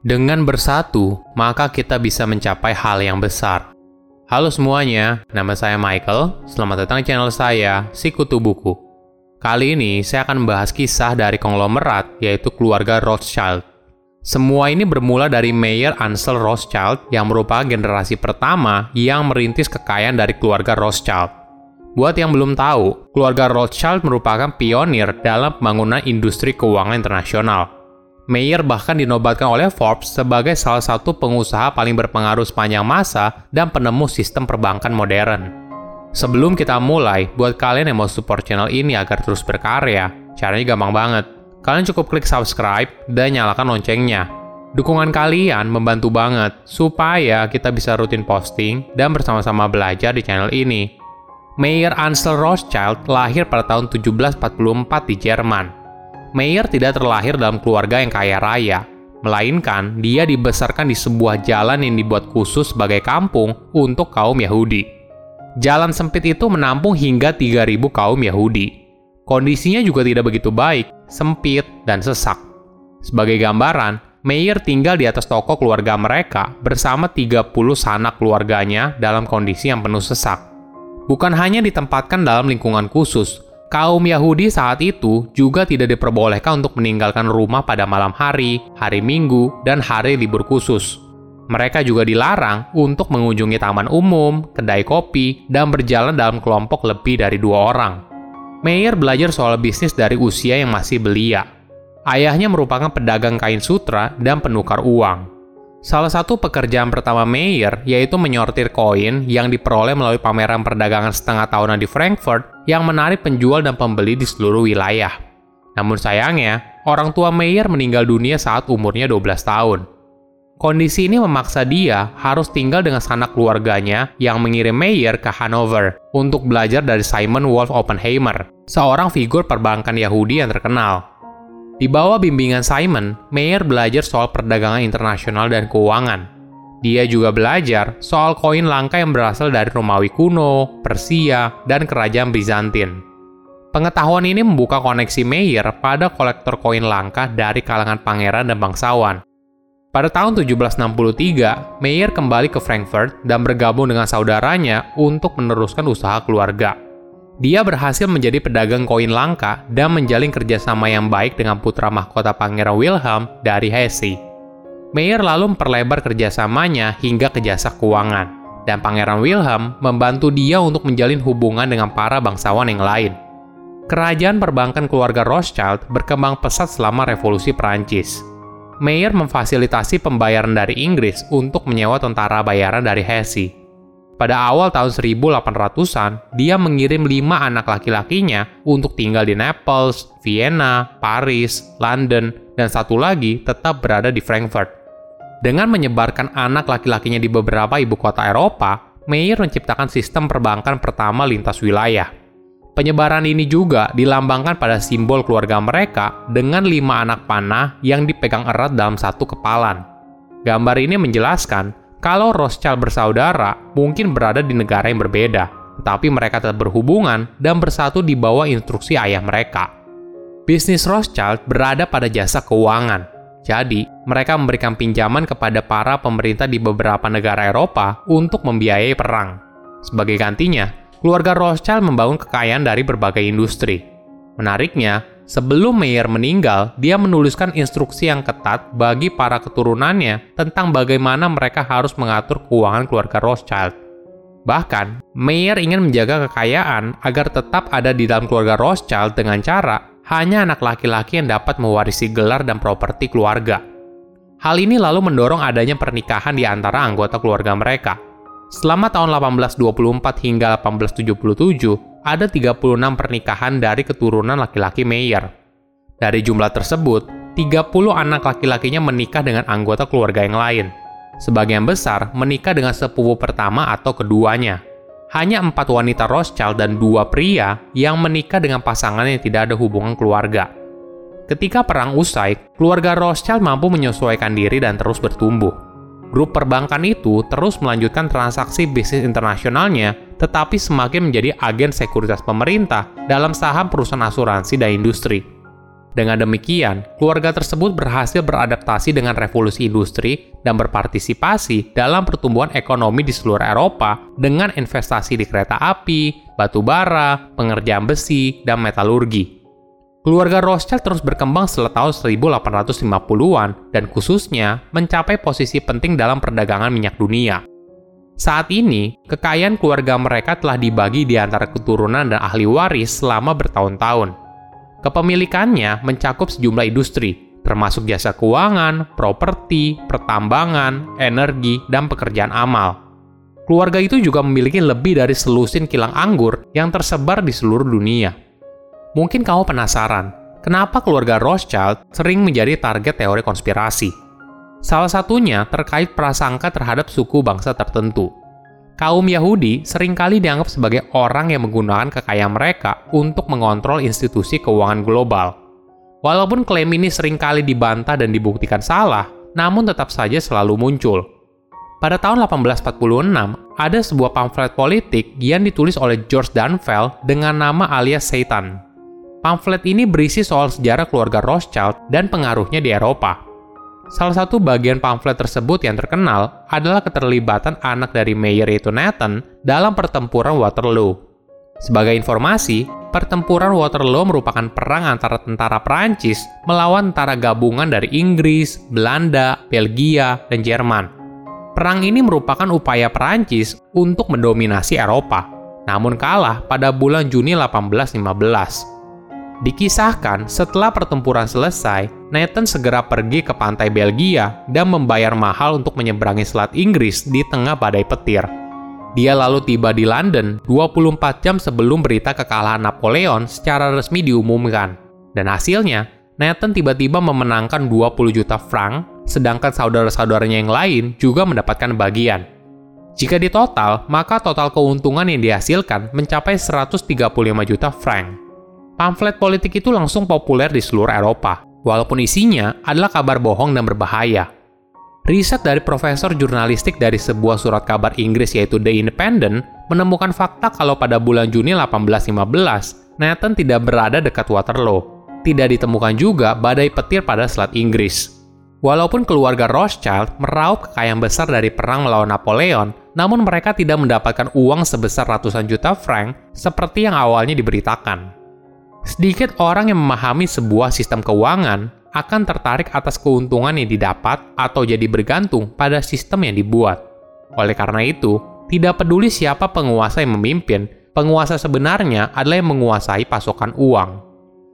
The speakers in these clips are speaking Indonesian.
Dengan bersatu, maka kita bisa mencapai hal yang besar. Halo semuanya, nama saya Michael. Selamat datang di channel saya, Sikutu Buku. Kali ini saya akan membahas kisah dari konglomerat, yaitu keluarga Rothschild. Semua ini bermula dari Mayer Ansel Rothschild yang merupakan generasi pertama yang merintis kekayaan dari keluarga Rothschild. Buat yang belum tahu, keluarga Rothschild merupakan pionir dalam pembangunan industri keuangan internasional. Mayer bahkan dinobatkan oleh Forbes sebagai salah satu pengusaha paling berpengaruh sepanjang masa dan penemu sistem perbankan modern. Sebelum kita mulai, buat kalian yang mau support channel ini agar terus berkarya, caranya gampang banget. Kalian cukup klik subscribe dan nyalakan loncengnya. Dukungan kalian membantu banget supaya kita bisa rutin posting dan bersama-sama belajar di channel ini. Mayer Ansel Rothschild lahir pada tahun 1744 di Jerman Mayer tidak terlahir dalam keluarga yang kaya raya, melainkan dia dibesarkan di sebuah jalan yang dibuat khusus sebagai kampung untuk kaum Yahudi. Jalan sempit itu menampung hingga 3.000 kaum Yahudi. Kondisinya juga tidak begitu baik, sempit, dan sesak. Sebagai gambaran, Mayer tinggal di atas toko keluarga mereka bersama 30 sanak keluarganya dalam kondisi yang penuh sesak. Bukan hanya ditempatkan dalam lingkungan khusus, kaum Yahudi saat itu juga tidak diperbolehkan untuk meninggalkan rumah pada malam hari, hari Minggu, dan hari libur khusus. Mereka juga dilarang untuk mengunjungi taman umum, kedai kopi, dan berjalan dalam kelompok lebih dari dua orang. Mayer belajar soal bisnis dari usia yang masih belia. Ayahnya merupakan pedagang kain sutra dan penukar uang. Salah satu pekerjaan pertama Mayer yaitu menyortir koin yang diperoleh melalui pameran perdagangan setengah tahunan di Frankfurt yang menarik penjual dan pembeli di seluruh wilayah. Namun sayangnya, orang tua Mayer meninggal dunia saat umurnya 12 tahun. Kondisi ini memaksa dia harus tinggal dengan sanak keluarganya yang mengirim Mayer ke Hanover untuk belajar dari Simon Wolf Oppenheimer, seorang figur perbankan Yahudi yang terkenal. Di bawah bimbingan Simon, Mayer belajar soal perdagangan internasional dan keuangan. Dia juga belajar soal koin langka yang berasal dari Romawi kuno, Persia, dan kerajaan Bizantin. Pengetahuan ini membuka koneksi Mayer pada kolektor koin langka dari kalangan pangeran dan bangsawan. Pada tahun 1763, Mayer kembali ke Frankfurt dan bergabung dengan saudaranya untuk meneruskan usaha keluarga. Dia berhasil menjadi pedagang koin langka dan menjalin kerjasama yang baik dengan putra mahkota Pangeran Wilhelm dari Hesse. Mayer lalu memperlebar kerjasamanya hingga ke jasa keuangan, dan Pangeran Wilhelm membantu dia untuk menjalin hubungan dengan para bangsawan yang lain. Kerajaan perbankan keluarga Rothschild berkembang pesat selama revolusi Perancis. Mayer memfasilitasi pembayaran dari Inggris untuk menyewa tentara bayaran dari Hesse pada awal tahun 1800-an, dia mengirim lima anak laki-lakinya untuk tinggal di Naples, Vienna, Paris, London, dan satu lagi tetap berada di Frankfurt. Dengan menyebarkan anak laki-lakinya di beberapa ibu kota Eropa, Mayer menciptakan sistem perbankan pertama lintas wilayah. Penyebaran ini juga dilambangkan pada simbol keluarga mereka dengan lima anak panah yang dipegang erat dalam satu kepalan. Gambar ini menjelaskan kalau Rothschild bersaudara mungkin berada di negara yang berbeda, tetapi mereka tetap berhubungan dan bersatu di bawah instruksi ayah mereka. Bisnis Rothschild berada pada jasa keuangan, jadi mereka memberikan pinjaman kepada para pemerintah di beberapa negara Eropa untuk membiayai perang. Sebagai gantinya, keluarga Rothschild membangun kekayaan dari berbagai industri. Menariknya, Sebelum Mayer meninggal, dia menuliskan instruksi yang ketat bagi para keturunannya tentang bagaimana mereka harus mengatur keuangan keluarga Rothschild. Bahkan, Mayer ingin menjaga kekayaan agar tetap ada di dalam keluarga Rothschild dengan cara hanya anak laki-laki yang dapat mewarisi gelar dan properti keluarga. Hal ini lalu mendorong adanya pernikahan di antara anggota keluarga mereka. Selama tahun 1824 hingga 1877, ada 36 pernikahan dari keturunan laki-laki Mayer. Dari jumlah tersebut, 30 anak laki-lakinya menikah dengan anggota keluarga yang lain. Sebagian besar menikah dengan sepupu pertama atau keduanya. Hanya empat wanita Rothschild dan dua pria yang menikah dengan pasangan yang tidak ada hubungan keluarga. Ketika perang usai, keluarga Rothschild mampu menyesuaikan diri dan terus bertumbuh grup perbankan itu terus melanjutkan transaksi bisnis internasionalnya, tetapi semakin menjadi agen sekuritas pemerintah dalam saham perusahaan asuransi dan industri. Dengan demikian, keluarga tersebut berhasil beradaptasi dengan revolusi industri dan berpartisipasi dalam pertumbuhan ekonomi di seluruh Eropa dengan investasi di kereta api, batu bara, pengerjaan besi, dan metalurgi. Keluarga Rothschild terus berkembang setelah tahun 1850-an dan khususnya mencapai posisi penting dalam perdagangan minyak dunia. Saat ini, kekayaan keluarga mereka telah dibagi di antara keturunan dan ahli waris selama bertahun-tahun. Kepemilikannya mencakup sejumlah industri, termasuk jasa keuangan, properti, pertambangan, energi, dan pekerjaan amal. Keluarga itu juga memiliki lebih dari selusin kilang anggur yang tersebar di seluruh dunia. Mungkin kamu penasaran, kenapa keluarga Rothschild sering menjadi target teori konspirasi? Salah satunya terkait prasangka terhadap suku bangsa tertentu kaum Yahudi sering kali dianggap sebagai orang yang menggunakan kekayaan mereka untuk mengontrol institusi keuangan global. Walaupun klaim ini sering kali dibantah dan dibuktikan salah, namun tetap saja selalu muncul. Pada tahun 1846, ada sebuah pamflet politik yang ditulis oleh George Danville dengan nama alias Satan. Pamflet ini berisi soal sejarah keluarga Rothschild dan pengaruhnya di Eropa. Salah satu bagian pamflet tersebut yang terkenal adalah keterlibatan anak dari mayor yaitu Nathan dalam pertempuran Waterloo. Sebagai informasi, pertempuran Waterloo merupakan perang antara tentara Prancis melawan tentara gabungan dari Inggris, Belanda, Belgia, dan Jerman. Perang ini merupakan upaya Prancis untuk mendominasi Eropa, namun kalah pada bulan Juni 1815. Dikisahkan setelah pertempuran selesai, Nathan segera pergi ke pantai Belgia dan membayar mahal untuk menyeberangi Selat Inggris di tengah badai petir. Dia lalu tiba di London 24 jam sebelum berita kekalahan Napoleon secara resmi diumumkan. Dan hasilnya, Nathan tiba-tiba memenangkan 20 juta franc, sedangkan saudara-saudaranya yang lain juga mendapatkan bagian. Jika ditotal, maka total keuntungan yang dihasilkan mencapai 135 juta franc pamflet politik itu langsung populer di seluruh Eropa, walaupun isinya adalah kabar bohong dan berbahaya. Riset dari profesor jurnalistik dari sebuah surat kabar Inggris yaitu The Independent menemukan fakta kalau pada bulan Juni 1815, Nathan tidak berada dekat Waterloo. Tidak ditemukan juga badai petir pada Selat Inggris. Walaupun keluarga Rothschild meraup kekayaan besar dari perang melawan Napoleon, namun mereka tidak mendapatkan uang sebesar ratusan juta franc seperti yang awalnya diberitakan. Sedikit orang yang memahami sebuah sistem keuangan akan tertarik atas keuntungan yang didapat atau jadi bergantung pada sistem yang dibuat. Oleh karena itu, tidak peduli siapa penguasa yang memimpin, penguasa sebenarnya adalah yang menguasai pasokan uang.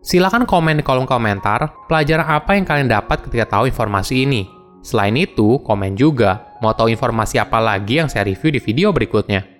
Silakan komen di kolom komentar pelajaran apa yang kalian dapat ketika tahu informasi ini. Selain itu, komen juga mau tahu informasi apa lagi yang saya review di video berikutnya.